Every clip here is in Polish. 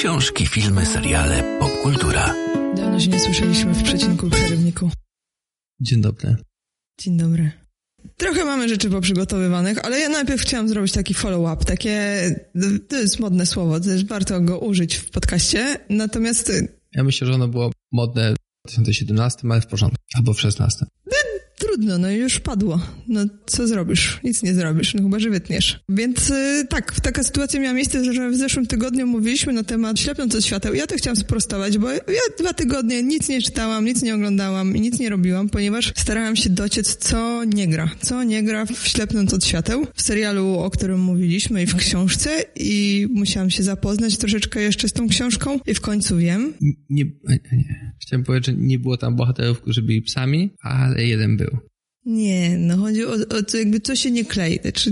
Książki, filmy, seriale, popkultura. Dawno się nie słyszeliśmy w przecinku i przerywniku. Dzień dobry. Dzień dobry. Trochę mamy rzeczy poprzygotowywanych, ale ja najpierw chciałam zrobić taki follow-up, takie, to jest modne słowo, jest warto go użyć w podcaście, natomiast Ja myślę, że ono było modne w 2017, ale w porządku. Albo w 16. Trudno, no już padło. No co zrobisz? Nic nie zrobisz, no chyba, że wytniesz. Więc y, tak, taka sytuacja miała miejsce, że w zeszłym tygodniu mówiliśmy na temat ślepnąc od świateł. Ja to chciałam sprostować, bo ja dwa tygodnie nic nie czytałam, nic nie oglądałam i nic nie robiłam, ponieważ starałam się dociec, co nie gra. Co nie gra w ślepnąc od świateł. W serialu, o którym mówiliśmy i w książce i musiałam się zapoznać troszeczkę jeszcze z tą książką i w końcu wiem. Nie, nie. Chciałem powiedzieć, że nie było tam bohaterów, którzy byli psami, ale jeden był. Nie, no chodzi o, o to jakby co się nie klei. Znaczy,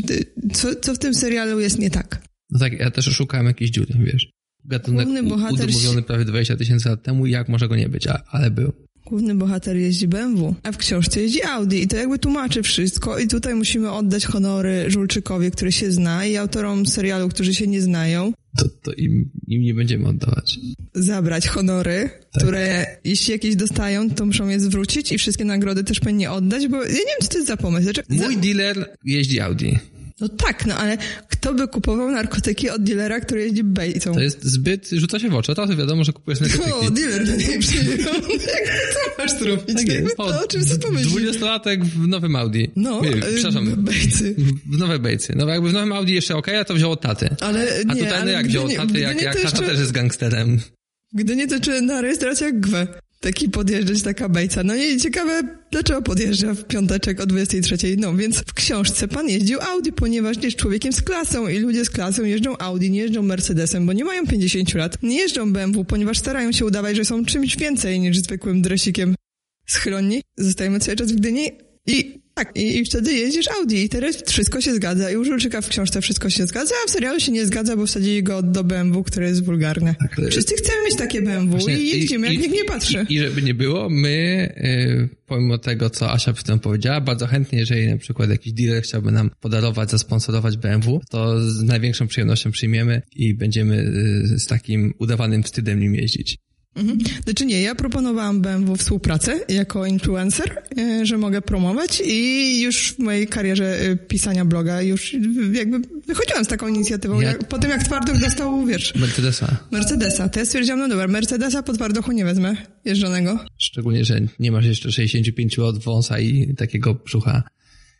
co, co w tym serialu jest nie tak. No tak, ja też szukałem jakiejś dziury, wiesz. Gatunek Główny bohater udemówiony prawie 20 tysięcy lat temu, jak może go nie być, a, ale był. Główny bohater jeździ BMW, a w książce jeździ Audi i to jakby tłumaczy wszystko i tutaj musimy oddać honory Żulczykowi, który się zna i autorom serialu, którzy się nie znają, To, to im, im nie będziemy oddawać. zabrać honory, które jeśli jakieś dostają, to muszą je zwrócić i wszystkie nagrody też powinni oddać, bo ja nie wiem, co to jest za pomysł. Znaczy, Mój za... dealer jeździ Audi. No tak, no ale kto by kupował narkotyki od dealera, który jeździ bejcą? To jest zbyt, rzuca się w oczy. Teraz wiadomo, że kupujesz narkotyki. O, dealer do niej przyjechał. Co masz zrobić? Tak jest. To, o czym sobie pomyślisz? Dwudziestolatek w nowym Audi. No, Nie, y, przepraszam. bejcy. W nowej bejcy. No jakby w nowym Audi jeszcze okej, a to wziął od taty. Ale A nie, tutaj no ale jak gdy wziął od taty, jak, jak to tata jeszcze- też jest gangsterem. Gdy nie, to czy na rejestrację jak gwę. Taki podjeżdżać, taka bejca. No i ciekawe, dlaczego podjeżdża w piąteczek o 23. No więc w książce pan jeździł Audi, ponieważ jest człowiekiem z klasą i ludzie z klasą jeżdżą Audi, nie jeżdżą Mercedesem, bo nie mają 50 lat. Nie jeżdżą BMW, ponieważ starają się udawać, że są czymś więcej niż zwykłym dresikiem z chroni. Zostajemy cały czas w Gdyni i tak, i, i wtedy jeździsz Audi i teraz wszystko się zgadza. I u Żulczyka w książce wszystko się zgadza, a w serialu się nie zgadza, bo wsadzili go do BMW, które jest wulgarne. Tak, Wszyscy chcemy mieć takie BMW Właśnie i jeździmy, jak i- nikt nie patrzy. I, I żeby nie było, my, y, pomimo tego, co Asia przed tym powiedziała, bardzo chętnie, jeżeli na przykład jakiś dealer chciałby nam podarować, zasponsorować BMW, to z największą przyjemnością przyjmiemy i będziemy y, z takim udawanym wstydem nim jeździć. Mhm. Znaczy nie, ja proponowałam BMW współpracę jako influencer, e, że mogę promować i już w mojej karierze e, pisania bloga już jakby wychodziłam z taką inicjatywą. Ja- Jak, po tym jak Twardok dostał, wiesz, Mercedesa. Mercedesa, to ja stwierdziłam, no dobra, Mercedesa po Twardochu nie wezmę jeżdżonego. Szczególnie, że nie masz jeszcze 65 od wąsa i takiego brzucha.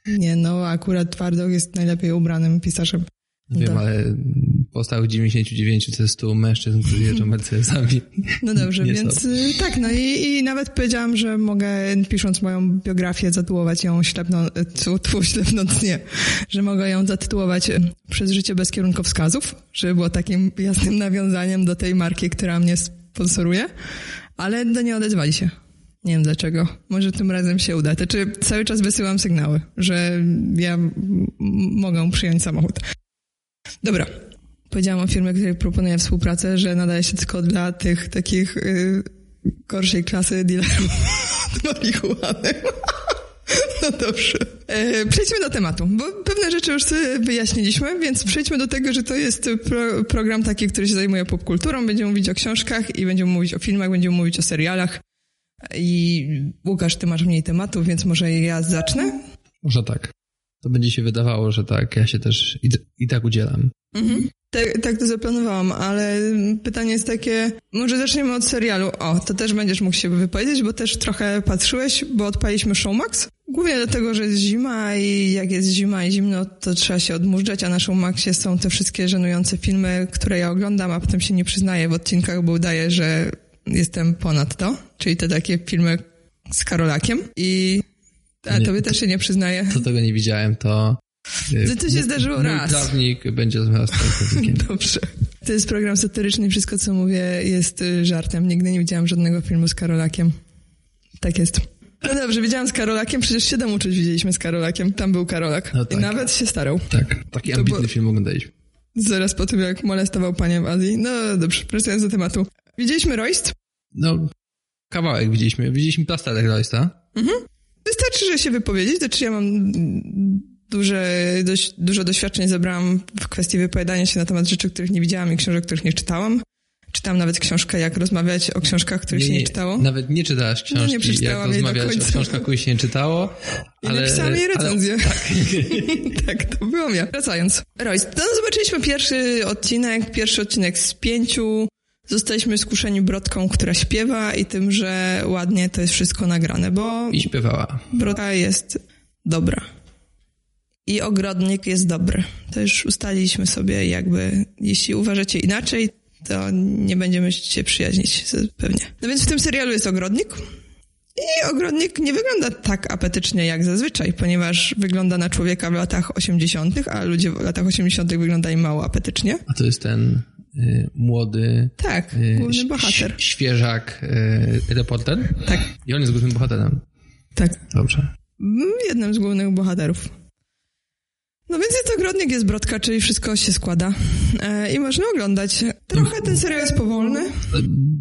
Nie, no akurat Twardok jest najlepiej ubranym pisarzem. Wiem, Tak. ale pozostałych 99 to jest 100 mężczyzn, którzy jeżdżą Mercedesami. No dobrze, więc są. y, tak, no i, i nawet powiedziałam, że mogę, pisząc moją biografię, zatytułować ją ślepną, y, tu, tu ślepnąc nie, że mogę ją zatytułować y, Przez życie bez kierunkowskazów, żeby było takim jasnym nawiązaniem do tej marki, która mnie sponsoruje, ale do nie odezwali się. Nie wiem dlaczego. Może tym razem się uda. Znaczy, cały czas wysyłam sygnały, że ja mogę przyjąć samochód. Dobra. Powiedziałam o firmie, której proponuję współpracę, że nadaje się tylko dla tych takich y, gorszej klasy dealerów marihuany. No dobrze. E, przejdźmy do tematu, bo pewne rzeczy już sobie wyjaśniliśmy, więc przejdźmy do tego, że to jest pro, program taki, który się zajmuje popkulturą. Będziemy mówić o książkach i będziemy mówić o filmach, będziemy mówić o serialach. I Łukasz, ty masz mniej tematów, więc może ja zacznę? Może tak. To będzie się wydawało, że tak. Ja się też i, i tak udzielam. Mhm. Tak, tak to zaplanowałam, ale pytanie jest takie, może zaczniemy od serialu. O, to też będziesz mógł się wypowiedzieć, bo też trochę patrzyłeś, bo odpaliśmy Showmax. Głównie dlatego, że jest zima i jak jest zima i zimno, to trzeba się odmurzać, a na Showmaxie są te wszystkie żenujące filmy, które ja oglądam, a potem się nie przyznaję w odcinkach, bo udaję, że jestem ponad to. Czyli te takie filmy z Karolakiem i... A Nie, tobie to- też się nie przyznaję. Co tego nie widziałem, to... y, To- to się zdarzyło mój raz. prawnik będzie prawnikiem. Dobrze. To jest program satyryczny i wszystko, co mówię, jest y, żartem. Nigdy nie widziałam żadnego filmu z Karolakiem. Tak jest. No dobrze, widziałam z Karolakiem, przecież siedem uczuć widzieliśmy z Karolakiem. Tam był Karolak. No tak. I nawet się starał. Tak, taki To ambitny było- film oglądaliśmy. Zaraz po tym, jak molestował panię w Azji. No dobrze, wracając do tematu. Widzieliśmy Royst? No, kawałek widzieliśmy. Widzieliśmy plasterek Roysta. Wystarczy, że się wypowiedzieć, znaczy ja mam duże, dość, dużo doświadczeń zebrałam w kwestii wypowiadania się na temat rzeczy, których nie widziałam i książek, których nie czytałam. Czytałam nawet książkę, jak rozmawiać o książkach, których się nie czytało. Nawet nie czytałaś książki, No nie jak przeczytałam do rozmawiać o książkach, których się nie czytało. I Ale, napisałam jej recenzję. Ale, tak. tak, to byłam ja. Wracając. Royce, no zobaczyliśmy pierwszy odcinek, pierwszy odcinek z pięciu. Zostaliśmy skuszeni Brodką, która śpiewa i tym, że ładnie to jest wszystko nagrane, bo I śpiewała. Brodka jest dobra. I ogrodnik jest dobry. To już ustaliliśmy sobie jakby, jeśli uważacie inaczej, to nie będziemy się przyjaźnić pewnie. No więc w tym serialu jest ogrodnik. I ogrodnik nie wygląda tak apetycznie jak zazwyczaj, ponieważ wygląda na człowieka w latach 80., a ludzie w latach 80. wyglądali mało apetycznie. A to jest ten y, młody, Tak, y, główny bohater. świeżak y, reporter. Tak, I on jest głównym bohaterem. tak. Dobrze. Mm, Jednym z głównych bohaterów. No więc jest ogrodnik, jest Brodka, czyli wszystko się składa. E, I można oglądać. Trochę ten serial jest powolny.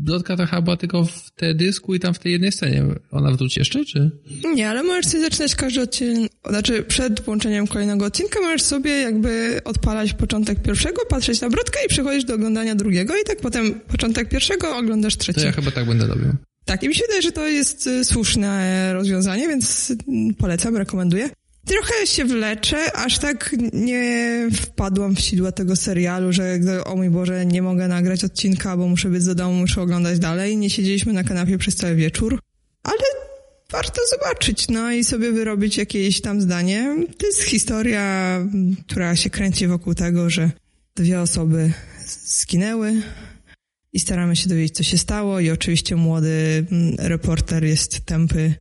Brodka to chyba była tylko w teledysku i tam w tej jednej scenie. Ona wróci jeszcze, czy? Nie, ale możesz sobie zaczynać każdy odcinek, znaczy przed włączeniem kolejnego odcinka możesz sobie jakby odpalać początek pierwszego, patrzeć na Brodkę i przechodzisz do oglądania drugiego i tak potem początek pierwszego oglądasz To trzeci. ja chyba tak będę robił. Tak, i mi się wydaje, że to jest y, słuszne rozwiązanie, więc mm, polecam, rekomenduję. Trochę się wleczę, aż tak nie wpadłam w sidła tego serialu, że o mój Boże, nie mogę nagrać odcinka, bo muszę być do domu, muszę oglądać dalej. Nie siedzieliśmy na kanapie przez cały wieczór, ale warto zobaczyć, no i sobie wyrobić jakieś tam zdanie. To jest historia, która się kręci wokół tego, że dwie osoby zginęły, i staramy się dowiedzieć, co się stało. I oczywiście młody mm, reporter jest tępy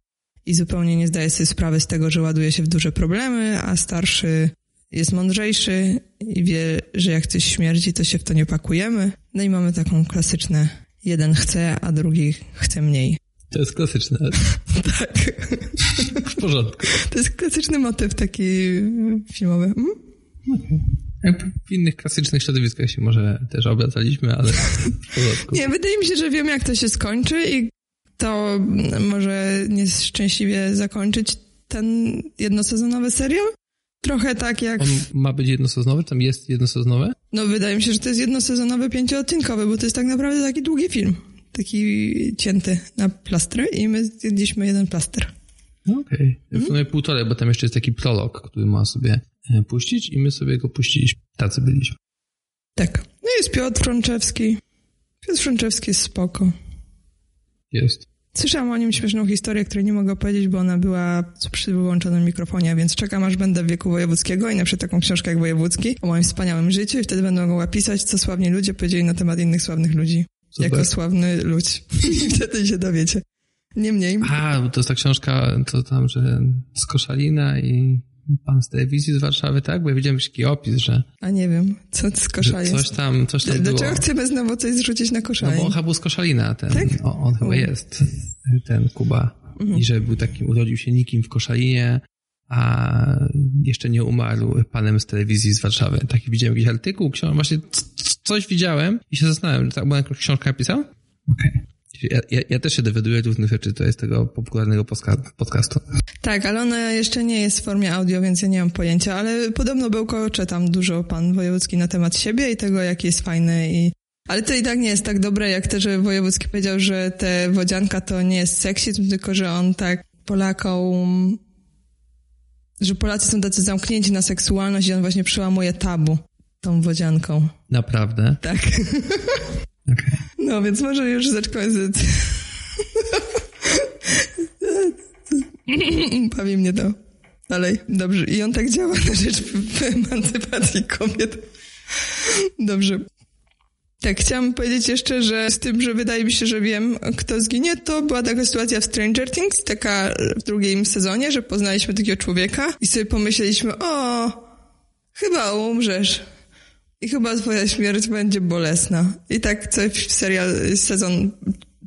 i zupełnie nie zdaje sobie sprawy z tego, że ładuje się w duże problemy, a starszy jest mądrzejszy i wie, że jak coś śmierdzi, to się w to nie pakujemy. No i mamy taką klasyczne jeden chce, a drugi chce mniej. To jest klasyczne. Tak. W porządku. To jest klasyczny motyw taki filmowy. Mm? Jak w innych klasycznych środowiskach się może też obracaliśmy, ale w porządku. Nie, wydaje mi się, że wiem, jak to się skończy i to mm, może nieszczęśliwie zakończyć ten jednosezonowy serial. Trochę tak jak... On ma być jednosezonowy? Tam jest jednosezonowe? No wydaje mi się, że to jest jednosezonowy, pięcioodcinkowy, bo to jest tak naprawdę taki długi film. Taki cięty na plastry i my zjedliśmy jeden plaster. No okej. Mhm. W sumie półtorej, bo tam jeszcze jest taki prolog, który ma sobie e, puścić i my sobie go puściliśmy. Tacy byliśmy. Tak. No jest Piotr Frączewski. Piotr Frączewski jest spoko. Jest. Słyszałam o nim śmieszną historię, której nie mogę opowiedzieć, bo ona była przy wyłączonym mikrofonie, więc czekam aż będę w wieku wojewódzkiego i napiszę taką książkę jak Wojewódzki o moim wspaniałym życiu i wtedy będę mogła pisać, co sławni ludzie powiedzieli na temat innych sławnych ludzi. Super. Jako sławny ludź. I wtedy się dowiecie. Niemniej, A, bo to jest ta książka, to tam, że z Koszalina i pan z telewizji z Warszawy, tak? Bo ja widziałem jakiś taki opis, że, a nie wiem, co z kosza coś jest. tam, coś tam było. Dlaczego chcemy znowu coś zrzucić na No koszalin? bo on chyba był z Koszalina, ten, Tak? o, on chyba U. jest, ten Kuba. I że był takim, urodził się nikim w Koszalinie, a jeszcze nie umarł panem z telewizji z Warszawy. Taki widziałem jakiś artykuł, książkę, właśnie c- c- coś widziałem i się zastanawiam, tak, bo jakąś książkę napisał? Okej. Ja, ja, ja też się dowiaduję różnych rzeczy, to jest tego popularnego podca- podcastu. Tak, ale ona jeszcze nie jest w formie audio, więc ja nie mam pojęcia, ale podobno bełkocze tam dużo pan Wojewódzki na temat siebie i tego, jaki jest fajny i... Ale to i tak nie jest tak dobre, jak to, że Wojewódzki powiedział, że te wodzianka to nie jest seksizm, tylko że on tak Polakom... że Polacy są tacy zamknięci na seksualność i on właśnie przełamuje tabu tą wodzianką. Naprawdę? Tak. No, więc może już zaczekamy z... Bawi mnie to. Dalej, dobrze. I on tak działa na rzecz emancypacji kobiet. Dobrze. Tak, chciałam powiedzieć jeszcze, że z tym, że wydaje mi się, że wiem, kto zginie, to była taka sytuacja w Stranger Things, taka w drugim sezonie, że poznaliśmy takiego człowieka i sobie pomyśleliśmy, o, chyba umrzesz. I chyba twoja śmierć będzie bolesna. I tak cały serial, sezon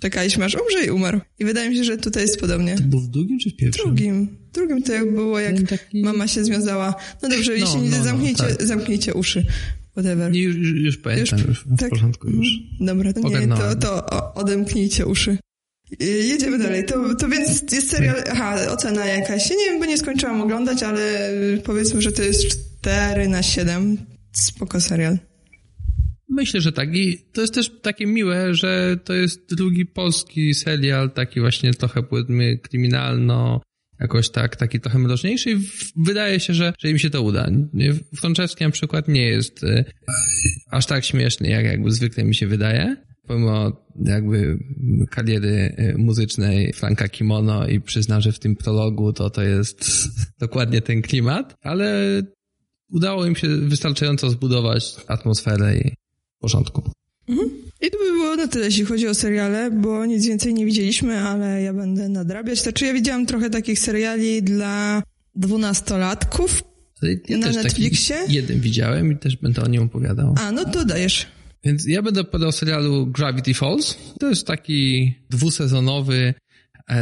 czekaliśmy, aż umrze i umarł. I wydaje mi się, że tutaj jest podobnie. Był w drugim czy w pierwszym? Drugim. Drugim to jak było, jak taki- mama się związała. No dobrze, No, jeśli nie no, no, zamknijcie, tak. zamknijcie uszy. Whatever. Nie, już, już, już pamiętam, już, w tak. porządku już. Dobra, to nie, to, to odemknijcie uszy. Jedziemy dalej. To, to więc jest serial, aha, ocena jakaś. Ja nie wiem, bo nie skończyłam oglądać, ale powiedzmy, że to jest 4 na 7. Spoko serial. Myślę, że tak. I to jest też takie miłe, że to jest drugi polski serial, taki właśnie trochę powiedzmy kryminalno, jakoś tak, taki trochę mroczniejszy i wydaje się, że, że im się to uda. Frączewski na przykład nie jest e, aż tak śmieszny, jak jakby zwykle mi się wydaje. Pomimo jakby kariery e, muzycznej Franka Kimono i przyznam, że w tym prologu to to jest dokładnie ten klimat, ale udało im się wystarczająco zbudować atmosferę i porządku. Mhm. I to by było na tyle, jeśli chodzi o seriale, bo nic więcej nie widzieliśmy, ale ja będę nadrabiać. Znaczy ja widziałam trochę takich seriali dla dwunastolatków ja na Netflixie. jeden widziałem i też będę o nim opowiadał. A, no to dajesz. Więc ja będę opowiadał o serialu Gravity Falls. To jest taki dwusezonowy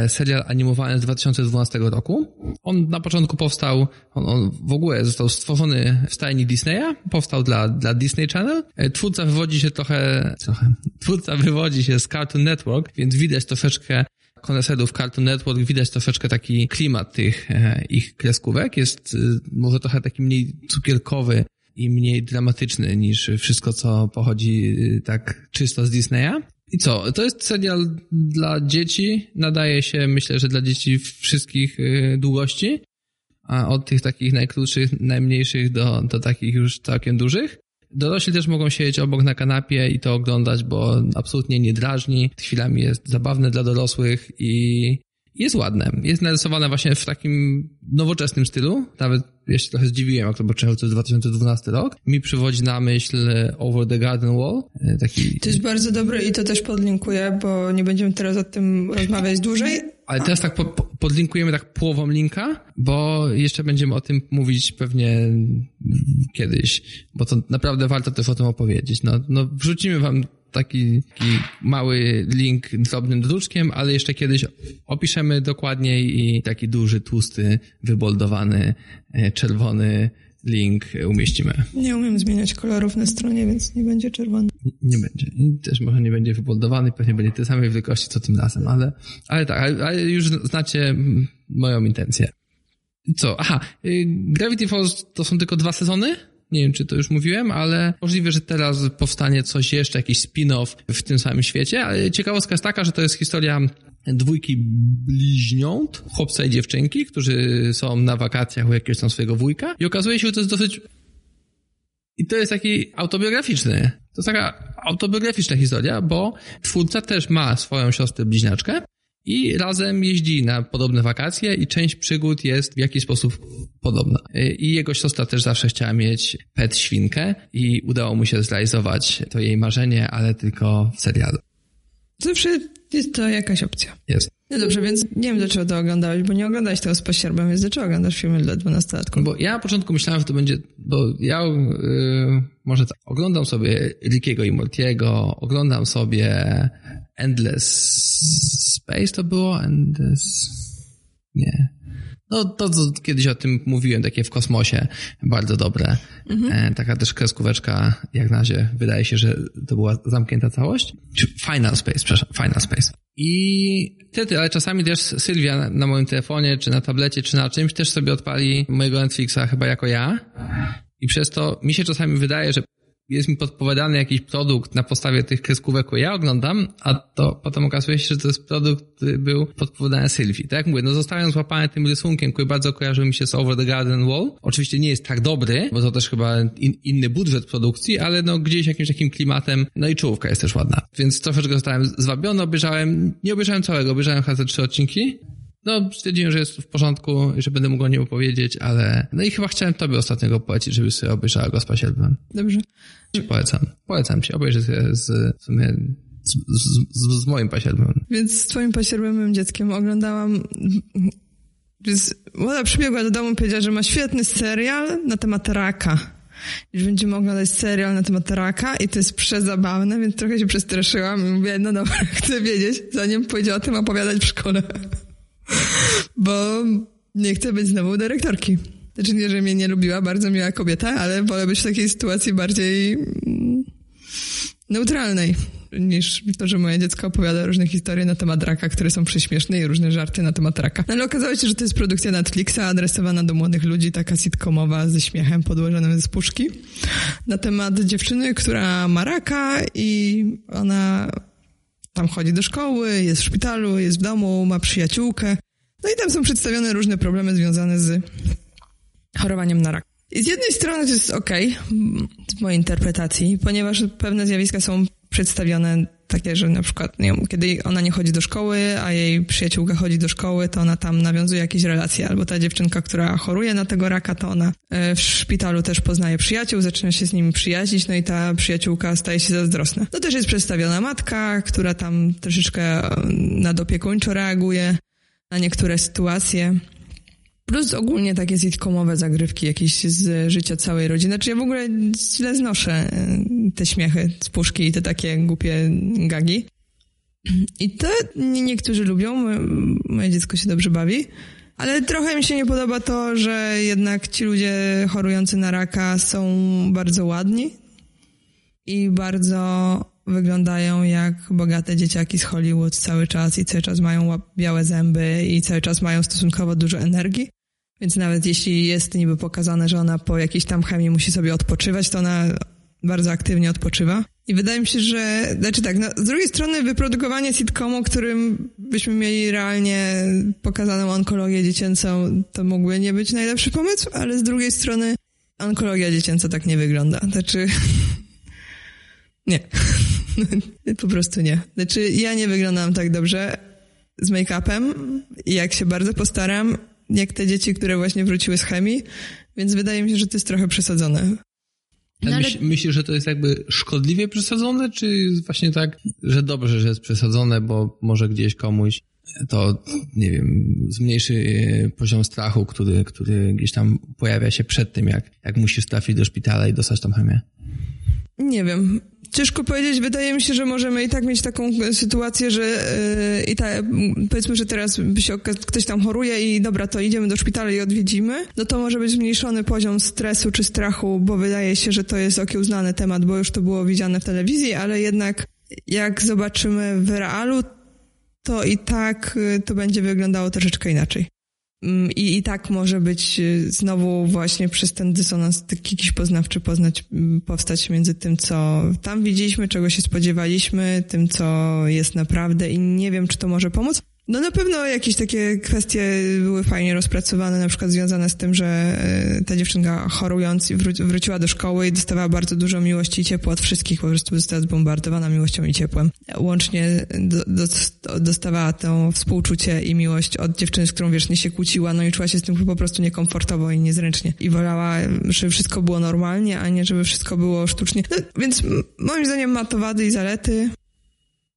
serial animowany z 2012 roku. On na początku powstał, on, on, w ogóle został stworzony w stajni Disneya, powstał dla, dla Disney Channel. E, twórca wywodzi się trochę, trochę, twórca wywodzi się z Cartoon Network, więc widać troszeczkę koneserów Cartoon Network, widać troszeczkę taki klimat tych e, ich kreskówek. Jest może trochę taki mniej cukierkowy i mniej dramatyczny niż wszystko, co pochodzi tak czysto z Disneya. I co? To jest serial dla dzieci. Nadaje się, myślę, że dla dzieci wszystkich y, długości. A od tych takich najkrótszych, najmniejszych do, do takich już całkiem dużych. Dorośli też mogą siedzieć obok na kanapie i to oglądać, bo absolutnie nie drażni. Chwilami jest zabawne dla dorosłych i jest ładne. Jest narysowane właśnie w takim nowoczesnym stylu. Nawet ja się trochę zdziwiłem, jak to zobaczyłem, to jest 2012 rok. Mi przywodzi na myśl e, Over the Garden Wall. E, taki... To jest bardzo dobre i to też podlinkuję, bo nie będziemy teraz o tym rozmawiać dłużej. Ale teraz tak po, podlinkujemy tak połową linka, bo jeszcze będziemy o tym mówić pewnie kiedyś, bo to naprawdę warto też o tym opowiedzieć. No, no wrzucimy wam taki, taki mały link drobnym druczkiem, ale jeszcze kiedyś opiszemy dokładniej i taki duży, tłusty, wyboldowany, e, czerwony link umieścimy. Nie umiem zmieniać kolorów na stronie, więc nie będzie czerwony. Nie, nie będzie. I też może nie będzie wyboldowany, pewnie będzie tej samej wielkości co tym razem, ale, ale tak, ale, ale już znacie moją intencję. Co? Aha, y, Gravity Falls to są tylko dwa sezony? Nie wiem, czy to już mówiłem, ale możliwe, że teraz powstanie coś jeszcze, jakiś spin-off w tym samym świecie. Ale ciekawostka jest taka, że to jest historia dwójki bliźniąt, chłopca i dziewczynki, którzy są na wakacjach u jakiegoś tam swojego wujka i okazuje się, że to jest dosyć i to jest taki autobiograficzny. To jest taka autobiograficzna historia, bo twórca też ma swoją siostrę bliźniaczkę i razem jeździ na podobne wakacje i część przygód jest w jakiś sposób podobna. I jego siostra też zawsze chciała mieć pet świnkę i udało mu się zrealizować to jej marzenie, ale tylko w serialu. Zawsze jest to jakaś opcja. Jest. No dobrze, więc nie wiem, dlaczego to oglądałeś, bo nie oglądałeś tego z pościerbem, więc dlaczego oglądasz filmy dla dwunastolatków? Bo ja na początku myślałem, że to będzie, bo ja yy, może tak, oglądam sobie Rickiego i Mortiego, oglądam sobie Endless Space to było? Endless... Nie. No to, to kiedyś o tym mówiłem, takie w kosmosie, bardzo dobre. Mhm. E, taka też kreskóweczka, jak na razie wydaje się, że to była zamknięta całość. Final Space, przepraszam, Final Space. I wtedy, ale czasami też Sylwia na, na moim telefonie, czy na tablecie, czy na czymś też sobie odpali mojego Netflixa chyba jako ja. I przez to mi się czasami wydaje, że jest mi podpowiadany jakiś produkt na podstawie tych kreskówek, które ja oglądam, a to potem okazuje się, że to jest produkt, który był podpowiadany Sylwii. Tak jak mówię, no zostałem złapany tym rysunkiem, który bardzo kojarzył mi się z Over the Garden Wall. Oczywiście nie jest tak dobry, bo to też chyba in, inny budżet produkcji, ale no gdzieś jakimś takim klimatem, no i czołówka jest też ładna. Więc troszeczkę zostałem zwabiony, obejrzałem, nie obejrzałem całego, obejrzałem chyba te trzy odcinki, no, stwierdziłem, że jest w porządku i że będę mógł o nim opowiedzieć, ale... No i chyba chciałem tobie ostatniego polecić, żeby sobie obejrzała go z Pasielbem. Dobrze. Polecam. Polecam ci. Obejrzeć z, w sumie z, z, z moim pasielbem. Więc z twoim pasielbem dzieckiem oglądałam... Więc przybiegła do domu i powiedziała, że ma świetny serial na temat raka. Już będziemy oglądać serial na temat raka i to jest przezabawne, więc trochę się przestraszyłam i mówię, no dobra, chcę wiedzieć, zanim pójdzie o tym opowiadać w szkole bo nie chcę być znowu dyrektorki. Znaczy nie, że mnie nie lubiła, bardzo miła kobieta, ale wolę być w takiej sytuacji bardziej mm, neutralnej. niż to, że moje dziecko opowiada różne historie na temat raka, które są prześmieszne i różne żarty na temat raka. No, ale okazało się, że to jest produkcja Netflixa adresowana do młodych ludzi, taka sitcomowa ze śmiechem podłożonym z puszki na temat dziewczyny, która ma raka i ona tam chodzi do szkoły, jest w szpitalu, jest w domu, ma przyjaciółkę. No i tam są przedstawione różne problemy związane z chorowaniem na rak. I z jednej strony to jest ok, w mojej interpretacji, ponieważ pewne zjawiska są przedstawione takie, że na przykład, nie wiem, kiedy ona nie chodzi do szkoły, a jej przyjaciółka chodzi do szkoły, to ona tam nawiązuje jakieś relacje, albo ta dziewczynka, która choruje na tego raka, to ona e, w szpitalu też poznaje przyjaciół, zaczyna się z nimi przyjaźnić, no i ta przyjaciółka staje się zazdrosna. No też jest przedstawiona matka, która tam troszeczkę e, nadopiekuńczo reaguje na niektóre sytuacje. Plus ogólnie takie sitcomowe zagrywki jakieś z życia całej rodziny. Znaczy ja w ogóle źle znoszę e, te śmiechy z puszki i te takie głupie gagi. I to niektórzy lubią, moje dziecko się dobrze bawi. Ale trochę mi się nie podoba to, że jednak ci ludzie chorujący na raka są bardzo ładni i bardzo wyglądają jak bogate dzieciaki z Hollywood cały czas i cały czas mają białe zęby i cały czas mają stosunkowo dużo energii. Więc nawet jeśli jest niby pokazane, że ona po jakiejś tam chemii musi sobie odpoczywać, to ona bardzo aktywnie odpoczywa. I wydaje mi się, że, znaczy tak, no, z drugiej strony wyprodukowanie sitcomu, którym byśmy mieli realnie pokazaną onkologię dziecięcą, to mógłby nie być najlepszy pomysł, ale z drugiej strony onkologia dziecięca tak nie wygląda. Znaczy, nie. po prostu nie. Znaczy, ja nie wyglądam tak dobrze z make-upem i jak się bardzo postaram, jak te dzieci, które właśnie wróciły z chemii, więc wydaje mi się, że to jest trochę przesadzone. No, ale... Myśl, myślisz, że to jest jakby szkodliwie przesadzone, czy właśnie tak, że dobrze, że jest przesadzone, bo może gdzieś komuś to, nie wiem, zmniejszy e, poziom strachu, który, który gdzieś tam pojawia się przed tym, jak, jak musisz trafić do szpitala i dostać tam chemię? Nie wiem. Ciężko powiedzieć, wydaje mi się, że możemy i tak mieć taką sytuację, że yy, i ta, powiedzmy, że teraz się ktoś tam choruje i dobra, to idziemy do szpitala i odwiedzimy, no to może być zmniejszony poziom stresu czy strachu, bo wydaje się, że to jest okiełznany temat, bo już to było widziane w telewizji, ale jednak jak zobaczymy w realu, to i tak y, to będzie wyglądało troszeczkę inaczej. Mm, I, I tak może być y, znowu właśnie przez ten dysonans taki jakiś poznawczy poznać, mm, powstać między tym, co tam widzieliśmy, czego się spodziewaliśmy, tym, co jest naprawdę i nie wiem, czy to może pomóc. No na pewno jakieś takie kwestie były fajnie rozpracowane, na przykład związane z tym, że e, ta dziewczynka chorując wró- wróciła do szkoły i dostawała bardzo dużo miłości i ciepła od wszystkich, po prostu została zbombardowana miłością i ciepłem. Łącznie do, do, dostawała to współczucie i miłość od dziewczyny, z którą wiecznie się kłóciła, no i czuła się z tym po prostu niekomfortowo i niezręcznie. I wolała, żeby wszystko było normalnie, a nie żeby wszystko było sztucznie. No, więc moim zdaniem ma to wady i zalety.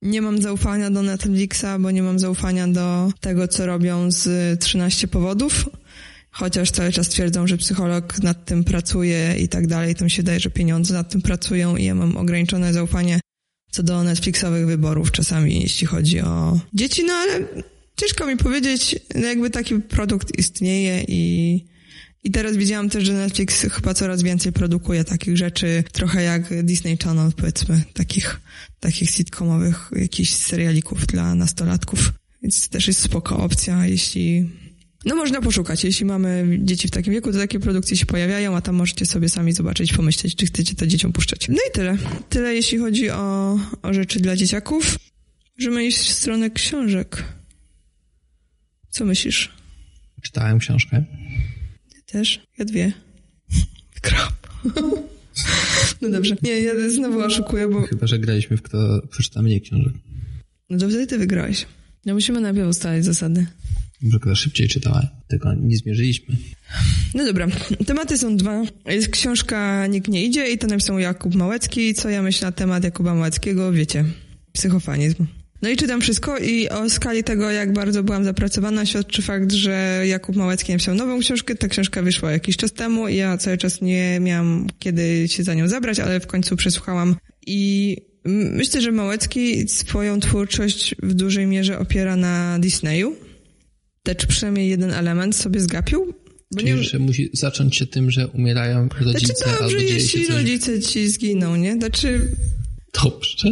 Nie mam zaufania do Netflixa, bo nie mam zaufania do tego, co robią z 13 powodów. Chociaż cały czas twierdzą, że psycholog nad tym pracuje i tak dalej, to mi się wydaje, że pieniądze nad tym pracują i ja mam ograniczone zaufanie co do Netflixowych wyborów czasami, jeśli chodzi o dzieci, no ale ciężko mi powiedzieć, jakby taki produkt istnieje i i teraz widziałam też, że Netflix chyba coraz więcej produkuje takich rzeczy, trochę jak Disney Channel, powiedzmy, takich, takich sitcomowych, jakichś serialików dla nastolatków. Więc też jest spoko opcja, jeśli no można poszukać. Jeśli mamy dzieci w takim wieku, to takie produkcje się pojawiają, a tam możecie sobie sami zobaczyć, pomyśleć, czy chcecie to dzieciom puszczać. No i tyle. Tyle jeśli chodzi o, o rzeczy dla dzieciaków. Możemy iść w stronę książek. Co myślisz? Czytałem książkę. Też? Ja dwie. Krop. No dobrze. Nie, ja znowu oszukuję, bo... Chyba, że graliśmy w kto przeczyta mniej książek. No dobrze, ty wygrałeś. No musimy najpierw ustalać zasady. Może kto szybciej czytała, tylko nie zmierzyliśmy. No dobra, tematy są dwa. Jest książka Nikt nie idzie i to napisał Jakub Małecki. Co ja myślę na temat Jakuba Małeckiego? Wiecie, psychofanizm. No i czytam wszystko i o skali tego, jak bardzo byłam zapracowana, świadczy fakt, że Jakub Małecki napisał nową książkę. Ta książka wyszła jakiś czas temu i ja cały czas nie miałam kiedy się za nią zabrać, ale w końcu przesłuchałam i myślę, że Małecki swoją twórczość w dużej mierze opiera na Disneyu. Też przynajmniej jeden element sobie zgapił. Bo Czyli, nie... że musi zacząć się tym, że umierają rodzice znaczy, dobrze, albo dzieje jeśli coś... rodzice ci zginą, nie? Znaczy Dobrze.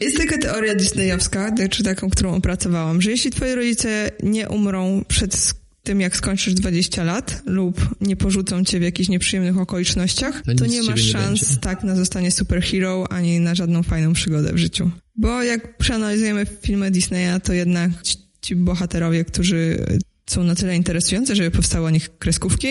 Jest taka teoria disneyowska, czy taką, którą opracowałam, że jeśli twoi rodzice nie umrą przed tym, jak skończysz 20 lat lub nie porzucą cię w jakichś nieprzyjemnych okolicznościach, To to, nie masz nie szans będzie. tak na zostanie superhero, ani na żadną fajną przygodę w życiu. Bo jak przeanalizujemy filmy Disneya, to jednak ci- bohaterowie, którzy są na tyle interesujący, żeby powstały o nich kreskówki,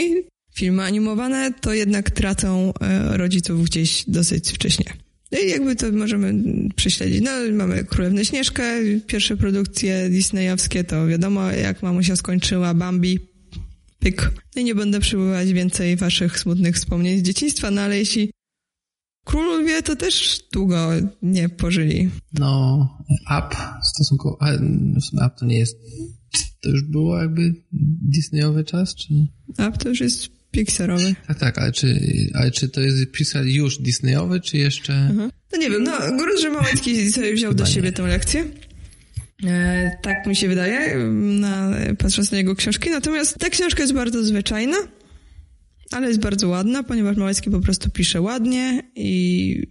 filmy animowane, to jednak tracą e, rodziców gdzieś dosyć wcześnie. No i jakby to możemy prześledzić. No, mamy Królewną Śnieżkę, pierwsze produkcje disneyowskie, to wiadomo, jak mamusia skończyła, Bambi, pyk. No i nie będę przywoływać więcej waszych smutnych wspomnień z dzieciństwa, no ale jeśli królowie, to też długo nie pożyli. No, Up stosunkowo, a w sumie Up to nie jest, to już było jakby Disneyowy czas, czy? A to już jest Pixarowy. Tak, tak, ale czy, ale czy to jest Pixar już Disneyowy, czy jeszcze? No nie wiem, no grunt, że Małecki sobie wziął do siebie nie. tę lekcję. E, tak mi się wydaje, na, patrząc na jego książki. Natomiast ta książka jest bardzo zwyczajna, ale jest bardzo ładna, ponieważ Małecki po prostu pisze ładnie i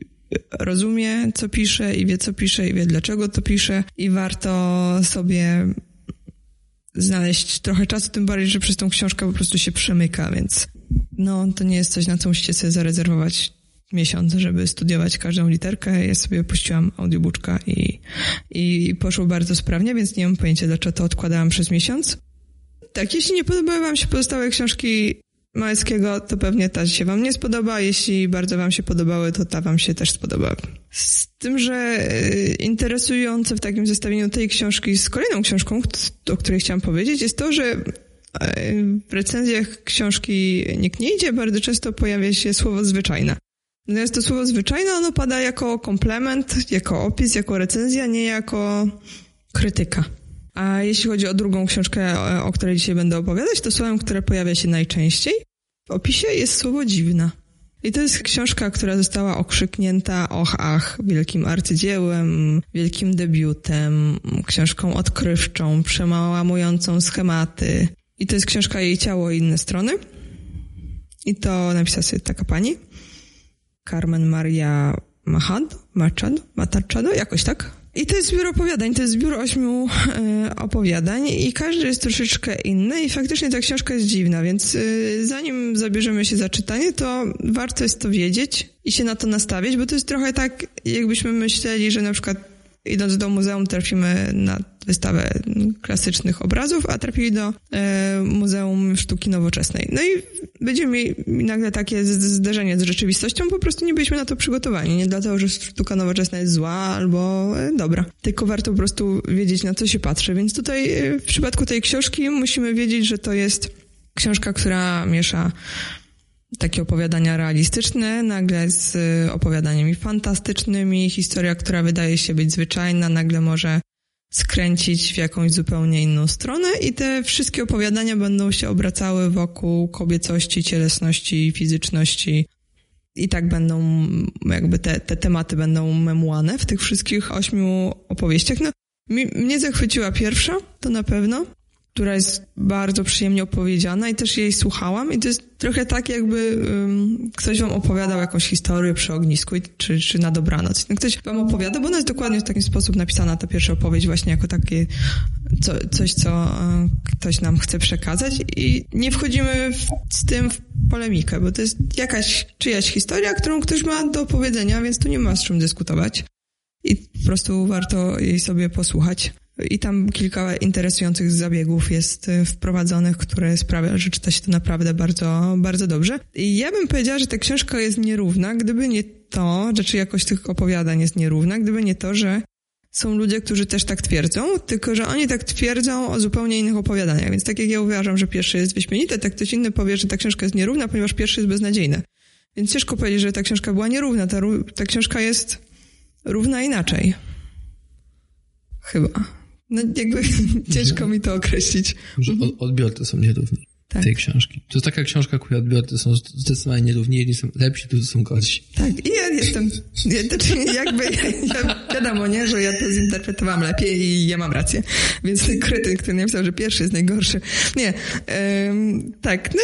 rozumie, co pisze i wie, co pisze i wie, dlaczego to pisze i warto sobie znaleźć trochę czasu, tym bardziej, że przez tą książkę po prostu się przemyka, więc no, to nie jest coś, na co musicie sobie zarezerwować miesiąc, żeby studiować każdą literkę. Ja sobie puściłam audiobooka i, i poszło bardzo sprawnie, więc nie mam pojęcia, dlaczego to odkładałam przez miesiąc. Tak, jeśli nie podobały wam się pozostałe książki Małeckiego, to pewnie ta się wam nie spodoba. Jeśli bardzo wam się podobały, to ta wam się też spodoba. Z tym, że y, interesujące w takim zestawieniu tej książki z kolejną książką, o której chciałam powiedzieć, jest to, że y, w recenzjach książki Nikt nie idzie bardzo często pojawia się słowo zwyczajna. Natomiast to słowo zwyczajne, ono pada jako komplement, jako opis, jako recenzja, nie jako krytyka. A jeśli chodzi o drugą książkę, o której dzisiaj będę opowiadać, to słowem, które pojawia się najczęściej w opisie jest słowo dziwna. I to jest książka, która została okrzyknięta och ach, wielkim arcydziełem, wielkim debiutem, książką odkrywczą, przemałamującą schematy. I to jest książka Jej ciało i inne strony. I to napisała sobie taka pani, Carmen Maria Machado, Machado, Machado, jakoś tak. I to jest zbiór opowiadań, to jest zbiór ośmiu e, opowiadań i każdy jest troszeczkę inny i faktycznie ta książka jest dziwna, więc e, zanim zabierzemy się za czytanie, to warto jest to wiedzieć i się na to nastawić, bo to jest trochę tak, jakbyśmy myśleli, że na przykład idąc do muzeum trafimy na wystawę klasycznych obrazów, a trafili do e, Muzeum Sztuki Nowoczesnej. No i będziemy mieli nagle takie zderzenie z rzeczywistością, po prostu nie byliśmy na to przygotowani. Nie dlatego, że sztuka nowoczesna jest zła albo e, dobra, tylko warto po prostu wiedzieć, na co się patrzy. Więc tutaj e, w przypadku tej książki musimy wiedzieć, że to jest książka, która miesza takie opowiadania realistyczne, nagle z y, opowiadaniami fantastycznymi, historia, która wydaje się być zwyczajna, nagle może skręcić w jakąś zupełnie inną stronę i te wszystkie opowiadania będą się obracały wokół kobiecości, cielesności, fizyczności i tak będą, jakby te, te tematy będą memłane w tych wszystkich ośmiu opowieściach. No, mi, mnie zachwyciła pierwsza, to na pewno która jest bardzo przyjemnie opowiedziana i też jej słuchałam i to jest trochę tak, jakby um, ktoś wam opowiadał jakąś historię przy ognisku i, czy, czy na dobranoc. No, Ktoś wam opowiada, bo ona jest dokładnie w taki sposób napisana, ta pierwsza opowieść właśnie jako takie co, coś, co e, ktoś nam chce przekazać i nie wchodzimy w, z tym w polemikę, bo to jest jakaś czyjaś historia, którą ktoś ma do opowiedzenia, więc tu nie ma z czym dyskutować i po prostu warto jej sobie posłuchać. I tam kilka interesujących zabiegów jest y, wprowadzonych, które sprawia, że czyta się to naprawdę bardzo, bardzo dobrze. I ja bym powiedziała, że ta książka jest nierówna, gdyby nie to, znaczy jakość tych opowiadań jest nierówna, gdyby nie to, że są ludzie, którzy też tak twierdzą, tylko że oni tak twierdzą o zupełnie innych opowiadaniach. Więc tak jak ja uważam, że pierwszy jest wyśmienity, tak ktoś inny powie, że ta książka jest nierówna, ponieważ pierwszy jest beznadziejny. Więc ciężko powiedzieć, że ta książka była nierówna. Ta, ta książka jest równa inaczej. Chyba. No jakby ciężko mi to określić. Że od- odbiorcy są nierówni Tak. tej książki. To jest taka książka, której odbiorcy są zdecydowanie nierówni, jedni są lepsi, drudzy są gorsi. Tak, i ja jestem, ja, jakby, ja, wiadomo, nie, że ja to zinterpretowałam lepiej i ja mam rację. Więc ten krytyk, który napisał, że pierwszy jest najgorszy. Nie, tak, no,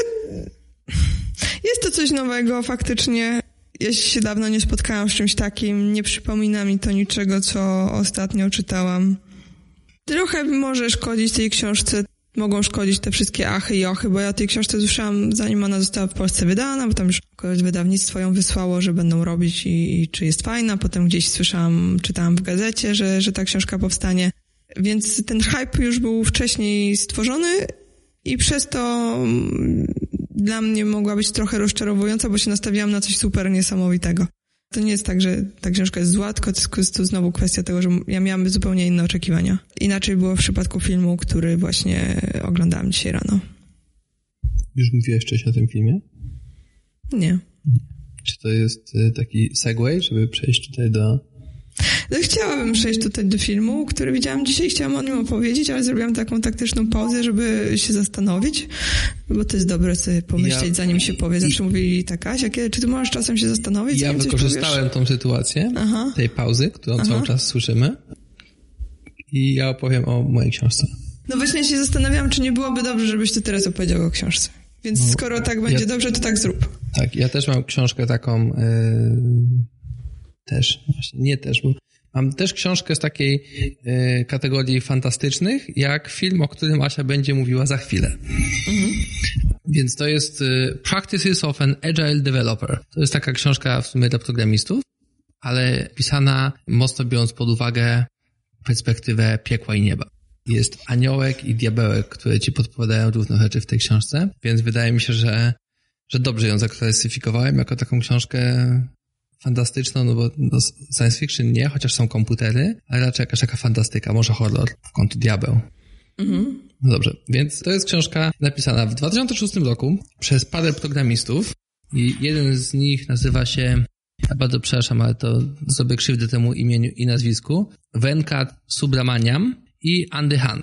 jest to coś nowego faktycznie. ja się dawno nie spotkałam z czymś takim, nie przypomina mi to niczego, co ostatnio czytałam. Trochę może szkodzić tej książce, mogą szkodzić te wszystkie achy i ochy, bo ja tej książce słyszałam zanim ona została w Polsce wydana, bo tam już jakoś wydawnictwo ją wysłało, że będą robić i, i czy jest fajna. Potem gdzieś słyszałam, czytałam w gazecie, że, że ta książka powstanie. Więc ten hype już był wcześniej stworzony i przez to mm, dla mnie mogła być trochę rozczarowująca, bo się nastawiałam na coś super niesamowitego. To nie jest tak, że ta książka jest zła, tylko to jest to znowu kwestia tego, że ja miałam zupełnie inne oczekiwania. Inaczej było w przypadku filmu, który właśnie oglądałam dzisiaj rano. Już mówiłeś wcześniej o tym filmie? Nie. Czy to jest y, taki segway, żeby przejść tutaj do chciałabym przejść tutaj do filmu, który widziałam dzisiaj, chciałam o nim opowiedzieć, ale zrobiłam taką taktyczną pauzę, żeby się zastanowić, bo to jest dobre sobie pomyśleć, ja... zanim się powie. Zawsze I... mówili tak, Asia, kiedy, czy ty możesz czasem się zastanowić? Ja wykorzystałem tą sytuację, Aha. tej pauzy, którą Aha. cały czas słyszymy i ja opowiem o mojej książce. No właśnie się zastanawiałam, czy nie byłoby dobrze, żebyś ty teraz opowiedział o książce. Więc no, skoro tak będzie ja... dobrze, to tak zrób. Tak, ja też mam książkę taką... Yy też, właśnie, nie też, bo mam też książkę z takiej y, kategorii fantastycznych, jak film, o którym Asia będzie mówiła za chwilę. Mhm. Więc to jest y, Practices of an Agile Developer. To jest taka książka w sumie dla programistów, ale pisana mocno biorąc pod uwagę perspektywę piekła i nieba. Jest aniołek i diabełek, które ci podpowiadają różne rzeczy w tej książce, więc wydaje mi się, że, że dobrze ją zaklasyfikowałem jako taką książkę fantastyczną, no bo no, science fiction nie, chociaż są komputery, ale raczej jakaś taka fantastyka, może horror, w kątu diabeł. Mhm. No dobrze, więc to jest książka napisana w 2006 roku przez parę programistów i jeden z nich nazywa się, ja bardzo przepraszam, ale to zrobię krzywdę temu imieniu i nazwisku, Venkat Subramaniam i Andy Han.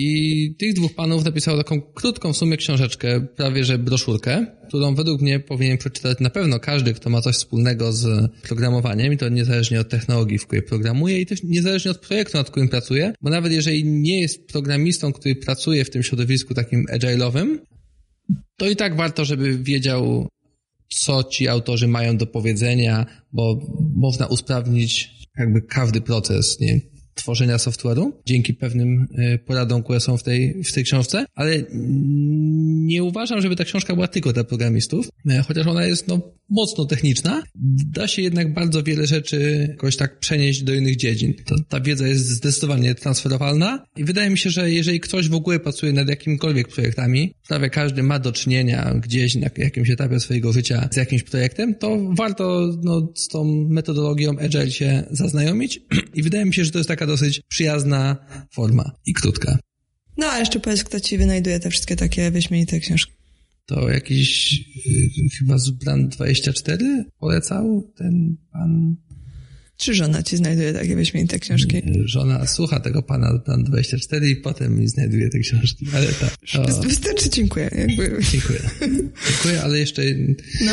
I tych dwóch panów napisało taką krótką w sumie książeczkę, prawie że broszurkę, którą według mnie powinien przeczytać na pewno każdy, kto ma coś wspólnego z programowaniem i to niezależnie od technologii, w której programuje i też niezależnie od projektu, nad którym pracuje, bo nawet jeżeli nie jest programistą, który pracuje w tym środowisku takim agile'owym, to i tak warto, żeby wiedział, co ci autorzy mają do powiedzenia, bo można usprawnić jakby każdy proces, nie? Tworzenia software'u, dzięki pewnym e, poradom, które są w tej, w tej książce, ale nie uważam, żeby ta książka była tylko dla programistów, e, chociaż ona jest no, mocno techniczna, da się jednak bardzo wiele rzeczy jakoś tak przenieść do innych dziedzin. Ta, ta wiedza jest zdecydowanie transferowalna i wydaje mi się, że jeżeli ktoś w ogóle pracuje nad jakimkolwiek projektami, prawie każdy ma do czynienia gdzieś na jakimś etapie swojego życia z jakimś projektem, to warto no, z tą metodologią Agile się zaznajomić. I wydaje mi się, że to jest taka dosyć przyjazna forma i krótka. No, a jeszcze powiedz, kto ci wynajduje te wszystkie takie wyśmienite książki. To jakiś y, chyba z Brand 24 polecał ten pan. Czy żona ci znajduje takie wyśmienite książki? Y, żona słucha tego pana Brand 24 i potem mi znajduje te książki, ale tak. To... Wystarczy, dziękuję. Jakby. Dziękuję. Dziękuję, ale jeszcze... No.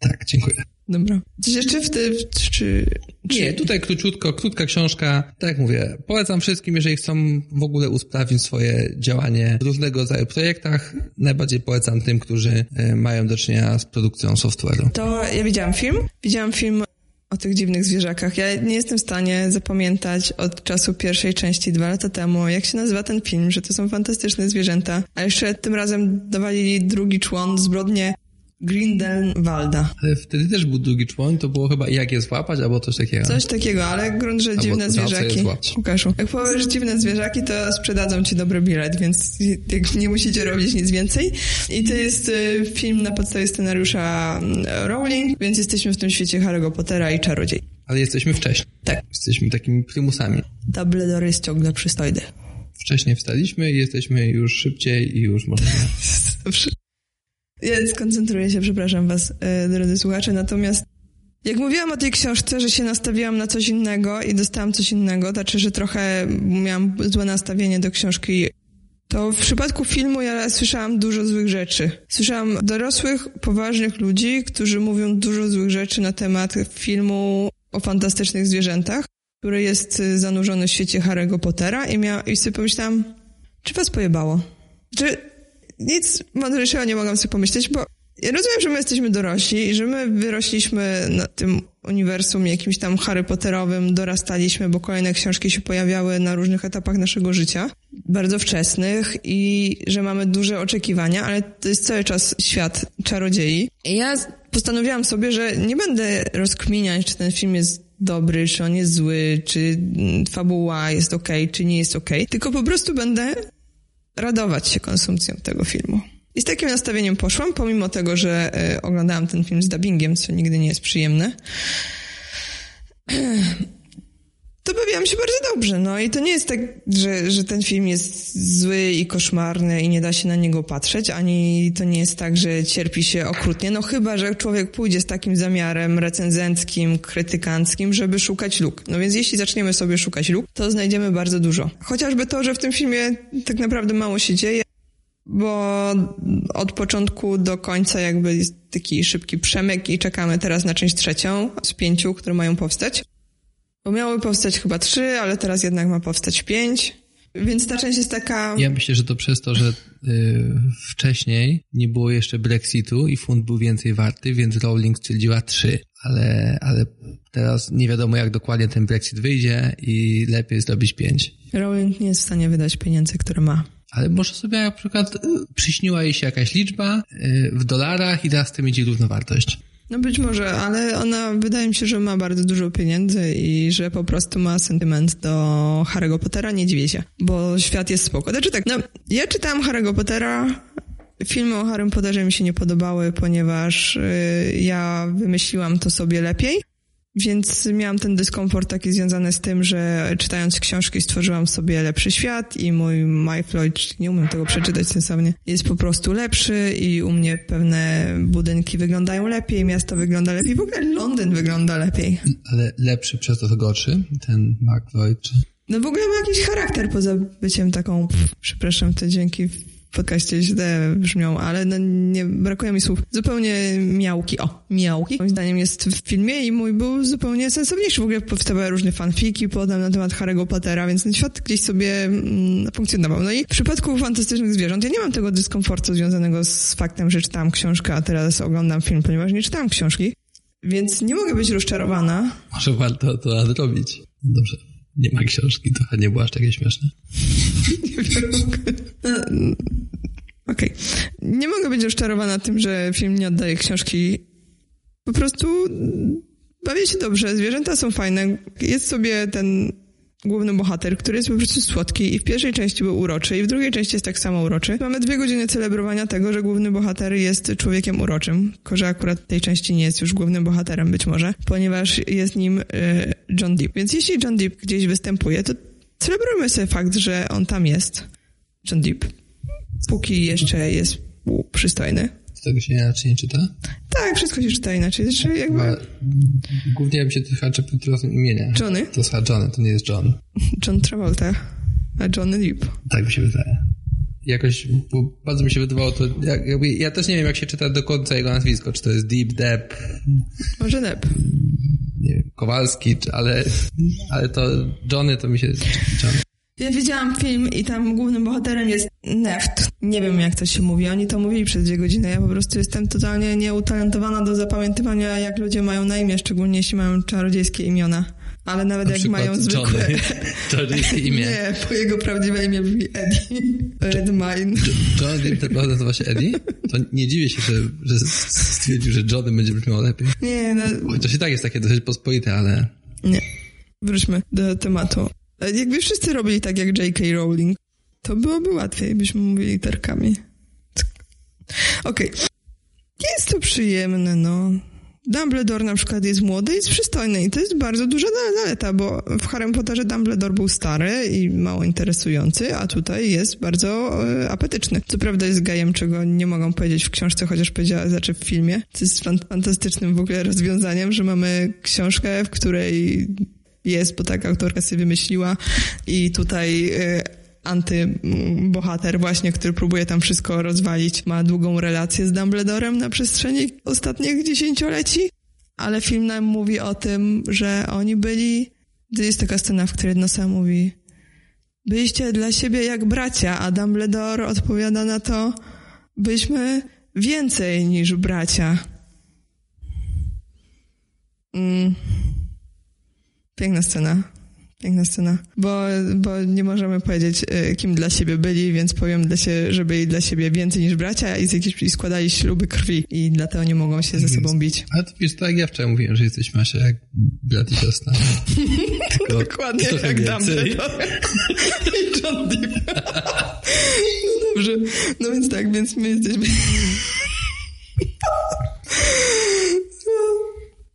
Tak, dziękuję. Dobra. Coś jeszcze w tym, czy, czy... Nie, tutaj króciutko, krótka książka. Tak jak mówię, polecam wszystkim, jeżeli chcą w ogóle usprawnić swoje działanie w różnego rodzaju projektach. Najbardziej polecam tym, którzy e, mają do czynienia z produkcją software'u. To ja widziałam film. Widziałam film o tych dziwnych zwierzakach. Ja nie jestem w stanie zapamiętać od czasu pierwszej części dwa lata temu, jak się nazywa ten film, że to są fantastyczne zwierzęta. A jeszcze tym razem dawali drugi człon, zbrodnie Grindelwalda. Ale wtedy też był drugi człon, to było chyba jak je złapać, albo coś takiego. Coś takiego, ale grunt, że dziwne zwierzaki. Łukaszu, jak powiesz dziwne zwierzaki, to sprzedadzą ci dobry bilet, więc nie musicie robić nic więcej. I to jest y, film na podstawie scenariusza mm, Rowling, więc jesteśmy w tym świecie Harry'ego Pottera i czarodziej. Ale jesteśmy wcześniej. Tak. Jesteśmy takimi prymusami. Dumbledore jest ciągle przystojny. Wcześniej wstaliśmy i jesteśmy już szybciej i już możemy... Dobrze. Ja skoncentruję się, przepraszam was, e, drodzy słuchacze, natomiast jak mówiłam o tej książce, że się nastawiłam na coś innego i dostałam coś innego, znaczy, że trochę miałam złe nastawienie do książki, to w przypadku filmu ja słyszałam dużo złych rzeczy. Słyszałam dorosłych, poważnych ludzi, którzy mówią dużo złych rzeczy na temat filmu o fantastycznych zwierzętach, który jest zanurzony w świecie Harry'ego Pottera i, miał, i sobie pomyślałam, czy was pojebało? Czy nic mądrzejszego nie mogłam sobie pomyśleć, bo ja rozumiem, że my jesteśmy dorośli i że my wyrośliśmy na tym uniwersum jakimś tam Harry Potterowym, dorastaliśmy, bo kolejne książki się pojawiały na różnych etapach naszego życia, bardzo wczesnych i że mamy duże oczekiwania, ale to jest cały czas świat czarodziei. I ja postanowiłam sobie, że nie będę rozkminiać, czy ten film jest dobry, czy on jest zły, czy fabuła jest ok, czy nie jest ok, tylko po prostu będę radować się konsumpcją tego filmu. I z takim nastawieniem poszłam, pomimo tego, że y, oglądałam ten film z dubbingiem, co nigdy nie jest przyjemne. To bawiłam się bardzo dobrze, no i to nie jest tak, że, że ten film jest zły i koszmarny i nie da się na niego patrzeć, ani to nie jest tak, że cierpi się okrutnie, no chyba, że człowiek pójdzie z takim zamiarem recenzenckim, krytykanckim, żeby szukać luk. No więc jeśli zaczniemy sobie szukać luk, to znajdziemy bardzo dużo. Chociażby to, że w tym filmie tak naprawdę mało się dzieje, bo od początku do końca jakby jest taki szybki przemyk i czekamy teraz na część trzecią z pięciu, które mają powstać. Bo miały powstać chyba trzy, ale teraz jednak ma powstać pięć. Więc ta część jest taka... Ja myślę, że to przez to, że y, wcześniej nie było jeszcze Brexitu i fund był więcej warty, więc Rowling stwierdziła trzy. Ale, ale teraz nie wiadomo, jak dokładnie ten Brexit wyjdzie i lepiej zrobić pięć. Rowling nie jest w stanie wydać pieniędzy, które ma. Ale może sobie na przykład y, przyśniła jej się jakaś liczba y, w dolarach i teraz to mieć równowartość. No być może, ale ona wydaje mi się, że ma bardzo dużo pieniędzy i że po prostu ma sentyment do Harry'ego Pottera, nie dziwię się, bo świat jest spoko. Znaczy tak, no, ja czytałam Harry'ego Pottera, filmy o Harrym Potterze mi się nie podobały, ponieważ y, ja wymyśliłam to sobie lepiej. Więc miałam ten dyskomfort taki związany z tym, że czytając książki stworzyłam sobie lepszy świat i mój My Floyd, nie umiem tego przeczytać sensownie, jest po prostu lepszy i u mnie pewne budynki wyglądają lepiej, miasto wygląda lepiej, w ogóle Londyn wygląda lepiej. Ale lepszy przez to gorszy, ten Mark Floyd? No w ogóle ma jakiś charakter poza byciem taką, przepraszam, te dźwięki podcaście źle brzmią, ale no nie brakuje mi słów. Zupełnie miałki. O, miałki. Moim zdaniem jest w filmie i mój był zupełnie sensowniejszy. W ogóle powstawały różne fanfiki potem na temat Harry'ego Pottera, więc ten świat gdzieś sobie mm, funkcjonował. No i w przypadku fantastycznych zwierząt ja nie mam tego dyskomfortu związanego z faktem, że czytałam książkę, a teraz oglądam film, ponieważ nie czytałam książki. Więc nie mogę być rozczarowana. Może warto to nadrobić. Dobrze. Nie ma książki, to nie było aż takie śmieszne. Okej. Okay. Nie mogę być rozczarowana tym, że film nie oddaje książki. Po prostu bawię się dobrze, zwierzęta są fajne. Jest sobie ten główny bohater, który jest po prostu słodki i w pierwszej części był uroczy i w drugiej części jest tak samo uroczy. Mamy dwie godziny celebrowania tego, że główny bohater jest człowiekiem uroczym, tylko że akurat w tej części nie jest już głównym bohaterem być może, ponieważ jest nim y, John Deep. Więc jeśli John Deep gdzieś występuje, to celebrujmy sobie fakt, że on tam jest. John Deep. Póki jeszcze jest przystojny tego się inaczej nie czyta? Tak, wszystko się czyta inaczej. Znaczy jakby... Chyba, głównie bym się trochę czepił tym imienia. Johnny? To jest Johnny, to nie jest John. John Travolta, a Johnny Depp. Tak mi się wydaje. Jakoś, bo bardzo mi się wydawało to, jakby, ja też nie wiem jak się czyta do końca jego nazwisko, czy to jest Deep, Depp. Może Depp. Nie wiem, Kowalski, ale, ale to Johnny to mi się... Johnny. Ja widziałam film i tam głównym bohaterem jest Neft. Nie wiem, jak to się mówi. Oni to mówili przez dwie godziny. Ja po prostu jestem totalnie nieutalentowana do zapamiętywania, jak ludzie mają na imię, szczególnie jeśli mają czarodziejskie imiona. Ale nawet jak mają zwykłe... Czarodziejskie imię. Nie, bo jego prawdziwe imię brzmi Eddie. Redmine. John Depp naprawdę nazywa się Eddie? To nie dziwię się, że, że stwierdził, że Johnny będzie brzmiał lepiej. Nie, no... Chociaż i tak jest takie dosyć pospolite, ale... Nie. Wróćmy do tematu. Jakby wszyscy robili tak jak J.K. Rowling, to byłoby łatwiej, byśmy mówili literkami. Okej. Okay. Jest to przyjemne, no. Dumbledore na przykład jest młody i jest przystojny i to jest bardzo duża zaleta, bo w Harry Potterze Dumbledore był stary i mało interesujący, a tutaj jest bardzo e, apetyczny. Co prawda jest gejem, czego nie mogą powiedzieć w książce, chociaż powiedziała, znaczy w filmie. To jest fantastycznym w ogóle rozwiązaniem, że mamy książkę, w której jest, bo tak autorka sobie wymyśliła i tutaj y, antybohater właśnie, który próbuje tam wszystko rozwalić, ma długą relację z Dumbledorem na przestrzeni ostatnich dziesięcioleci, ale film nam mówi o tym, że oni byli... Jest taka scena, w której Nosa mówi byliście dla siebie jak bracia, a Dumbledore odpowiada na to byliśmy więcej niż bracia. Mm. Piękna scena. Piękna scena. Bo, bo nie możemy powiedzieć, y, kim dla siebie byli, więc powiem, dla się, że byli dla siebie więcej niż bracia i, z jakiejś, i składali śluby krwi i dlatego nie mogą się ze sobą bić. Ale to wiesz, tak jak ja wczoraj mówiłem, że jesteśmy Asia jak brat i siostra. Dokładnie jak Dumbledore i John Deep. no dobrze. No więc tak, więc my jesteśmy...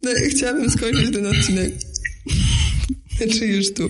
no, chciałabym skończyć ten odcinek. Czy już tu?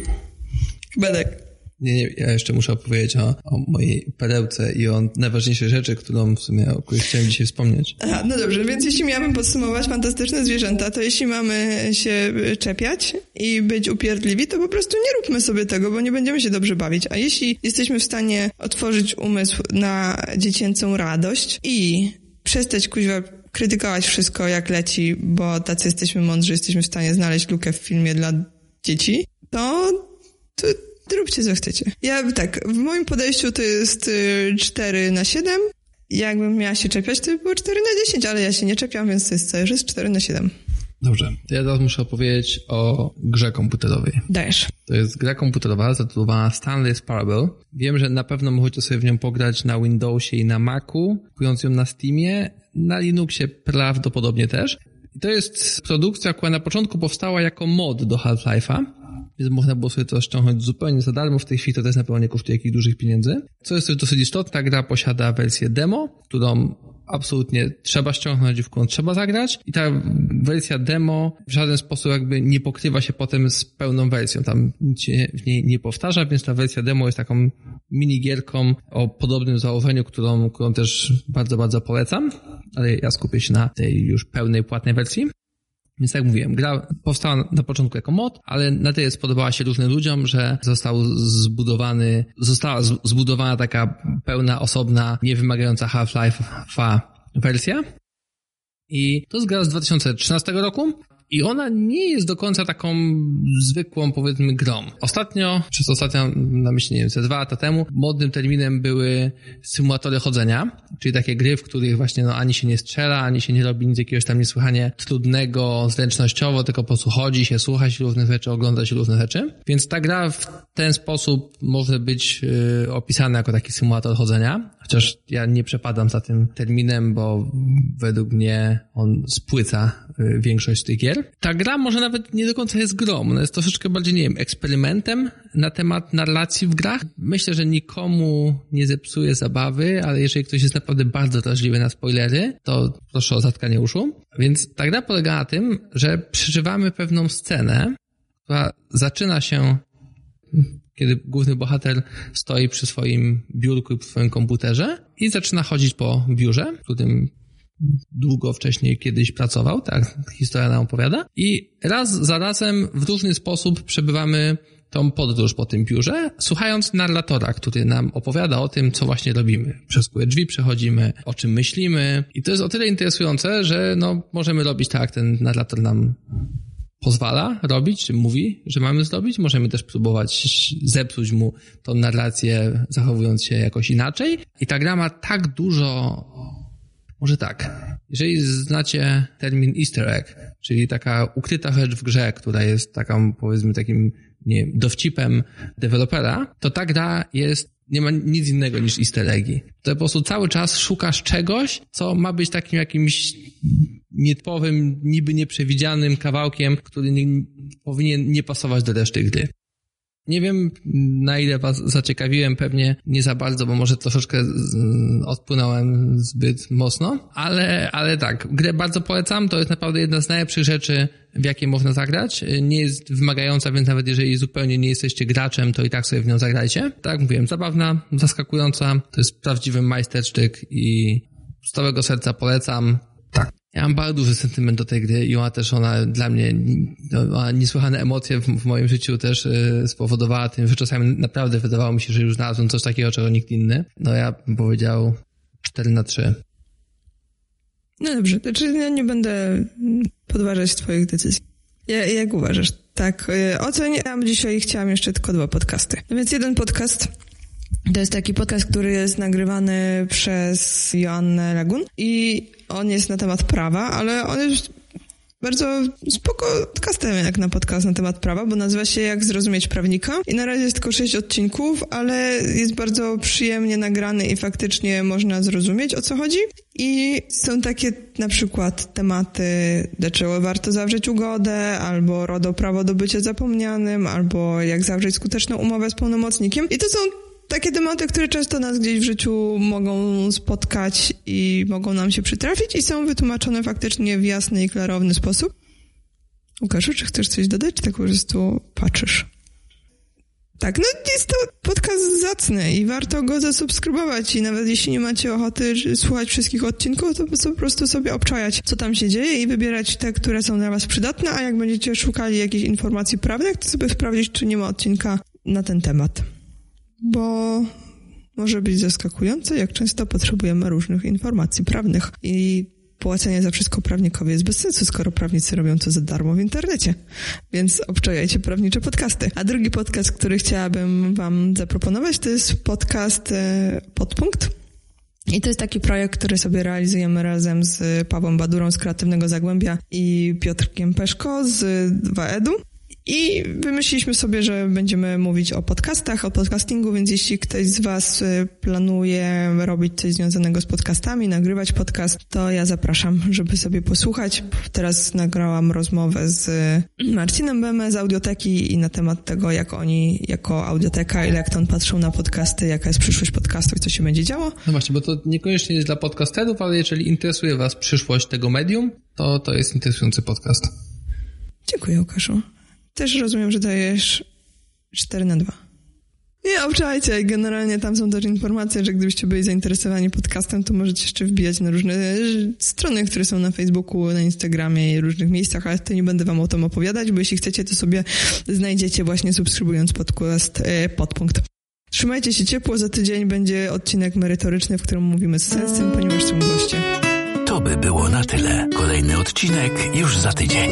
Chyba tak. Nie, nie, ja jeszcze muszę opowiedzieć o, o mojej perełce i o najważniejszej rzeczy, którą w sumie o której chciałem dzisiaj wspomnieć. Aha, no dobrze, więc jeśli miałabym podsumować fantastyczne zwierzęta, to jeśli mamy się czepiać i być upierdliwi, to po prostu nie róbmy sobie tego, bo nie będziemy się dobrze bawić. A jeśli jesteśmy w stanie otworzyć umysł na dziecięcą radość i przestać kuźwa krytykować wszystko jak leci, bo tacy jesteśmy mądrzy, jesteśmy w stanie znaleźć lukę w filmie dla dzieci, to, to róbcie co chcecie. Ja tak, w moim podejściu to jest 4 y, na 7. Jakbym miała się czepiać, to by było 4 na 10, ale ja się nie czepiam, więc to jest, że jest 4 na 7. Dobrze, to ja teraz muszę opowiedzieć o grze komputerowej. Dajesz. To jest gra komputerowa zatytułowana Stanley's Parable. Wiem, że na pewno możecie sobie w nią pograć na Windowsie i na Macu, kupując ją na Steamie, na Linuxie prawdopodobnie też. I to jest produkcja, która na początku powstała jako mod do Half-Life'a, więc można było sobie to ściągnąć zupełnie za darmo. W tej chwili to też na pewno nie kosztuje jakichś dużych pieniędzy. Co jest też dosyć istotne, ta gra posiada wersję demo, którą absolutnie trzeba ściągnąć, w którą trzeba zagrać i ta wersja demo w żaden sposób jakby nie pokrywa się potem z pełną wersją. Tam nic się w niej nie powtarza, więc ta wersja demo jest taką minigierką o podobnym założeniu, którą, którą też bardzo, bardzo polecam, ale ja skupię się na tej już pełnej, płatnej wersji. Więc jak mówiłem, gra powstała na początku jako mod, ale na tyle spodobała się różnym ludziom, że został zbudowany, została zbudowana taka pełna, osobna, niewymagająca Half-Life'a wersja. I to jest gra z 2013 roku. I ona nie jest do końca taką zwykłą, powiedzmy, grą. Ostatnio, przez ostatnio, na myśli, nie wiem, ze dwa lata temu, modnym terminem były symulatory chodzenia, czyli takie gry, w których właśnie no, ani się nie strzela, ani się nie robi nic jakiegoś tam niesłychanie trudnego zręcznościowo, tylko po prostu chodzi się, słucha się różnych rzeczy, ogląda się różne rzeczy. Więc ta gra w ten sposób może być yy, opisana jako taki symulator chodzenia, chociaż ja nie przepadam za tym terminem, bo według mnie on spłyca yy, większość tych gier. Ta gra może nawet nie do końca jest grą, ona jest troszeczkę bardziej, nie wiem, eksperymentem na temat narracji w grach. Myślę, że nikomu nie zepsuje zabawy, ale jeżeli ktoś jest naprawdę bardzo wrażliwy na spoilery, to proszę o zatkanie uszu. Więc ta gra polega na tym, że przeżywamy pewną scenę, która zaczyna się kiedy główny bohater stoi przy swoim biurku i przy swoim komputerze i zaczyna chodzić po biurze, w którym długo wcześniej kiedyś pracował, tak historia nam opowiada. I raz za razem w różny sposób przebywamy tą podróż po tym biurze, słuchając narratora, który nam opowiada o tym, co właśnie robimy. Przez które drzwi przechodzimy, o czym myślimy. I to jest o tyle interesujące, że no, możemy robić tak, jak ten narrator nam pozwala robić, czy mówi, że mamy zrobić. Możemy też próbować zepsuć mu tą narrację, zachowując się jakoś inaczej. I ta gra ma tak dużo może tak. Jeżeli znacie termin easter egg, czyli taka ukryta rzecz w grze, która jest taką, powiedzmy, takim nie wiem, dowcipem dewelopera, to ta gra jest, nie ma nic innego niż easter eggi. To po prostu cały czas szukasz czegoś, co ma być takim jakimś nietypowym, niby nieprzewidzianym kawałkiem, który nie, powinien nie pasować do reszty gry. Nie wiem, na ile was zaciekawiłem, pewnie nie za bardzo, bo może troszeczkę odpłynąłem zbyt mocno, ale, ale tak, grę bardzo polecam, to jest naprawdę jedna z najlepszych rzeczy, w jakie można zagrać. Nie jest wymagająca, więc nawet jeżeli zupełnie nie jesteście graczem, to i tak sobie w nią zagrajcie. Tak jak mówiłem, zabawna, zaskakująca, to jest prawdziwy majstersztyk i z całego serca polecam. Ja mam bardzo duży sentyment do tej gry i ona też, ona dla mnie, ona niesłychane emocje w, w moim życiu też y, spowodowała tym, że czasami naprawdę wydawało mi się, że już znalazłem coś takiego, czego nikt inny. No ja bym powiedział 4 na 3. No dobrze, to znaczy ja nie będę podważać twoich decyzji. Ja, jak uważasz? Tak, y, oceniam dzisiaj chciałam jeszcze tylko dwa podcasty. No więc jeden podcast To jest taki podcast, który jest nagrywany przez Joannę Lagun i on jest na temat prawa, ale on jest bardzo spoko podcastem jak na podcast na temat prawa, bo nazywa się Jak zrozumieć prawnika i na razie jest tylko sześć odcinków, ale jest bardzo przyjemnie nagrany i faktycznie można zrozumieć o co chodzi. I są takie na przykład tematy, dlaczego warto zawrzeć ugodę, albo RODO prawo do bycia zapomnianym, albo jak zawrzeć skuteczną umowę z pełnomocnikiem. I to są takie tematy, które często nas gdzieś w życiu mogą spotkać i mogą nam się przytrafić i są wytłumaczone faktycznie w jasny i klarowny sposób. Łukaszu, czy chcesz coś dodać, czy tak po prostu patrzysz? Tak, no jest to podcast zacny i warto go zasubskrybować i nawet jeśli nie macie ochoty słuchać wszystkich odcinków, to po prostu sobie obczajać, co tam się dzieje i wybierać te, które są dla was przydatne, a jak będziecie szukali jakichś informacji prawnych, to sobie sprawdzić, czy nie ma odcinka na ten temat bo może być zaskakujące, jak często potrzebujemy różnych informacji prawnych i płacenie za wszystko prawnikowi jest bez sensu, skoro prawnicy robią to za darmo w internecie. Więc obczajajcie prawnicze podcasty. A drugi podcast, który chciałabym wam zaproponować, to jest podcast e, Podpunkt. I to jest taki projekt, który sobie realizujemy razem z Pawłem Badurą z Kreatywnego Zagłębia i Piotrkiem Peszko z 2EDU. I wymyśliliśmy sobie, że będziemy mówić o podcastach, o podcastingu, więc jeśli ktoś z Was y, planuje robić coś związanego z podcastami, nagrywać podcast, to ja zapraszam, żeby sobie posłuchać. Teraz nagrałam rozmowę z Marcinem Beme z Audioteki i na temat tego, jak oni jako Audioteka i Lekton patrzą na podcasty, jaka jest przyszłość podcastów i co się będzie działo. No właśnie, bo to niekoniecznie jest dla podcasterów, ale jeżeli interesuje Was przyszłość tego medium, to to jest interesujący podcast. Dziękuję, Łukaszu. Też rozumiem, że dajesz 4 na 2. Nie, obczajcie, generalnie tam są też informacje, że gdybyście byli zainteresowani podcastem, to możecie jeszcze wbijać na różne strony, które są na Facebooku, na Instagramie i różnych miejscach, ale to nie będę wam o tym opowiadać, bo jeśli chcecie, to sobie znajdziecie właśnie subskrybując podcast e, Podpunkt. Trzymajcie się ciepło, za tydzień będzie odcinek merytoryczny, w którym mówimy z sensem, ponieważ są goście. To by było na tyle. Kolejny odcinek już za tydzień.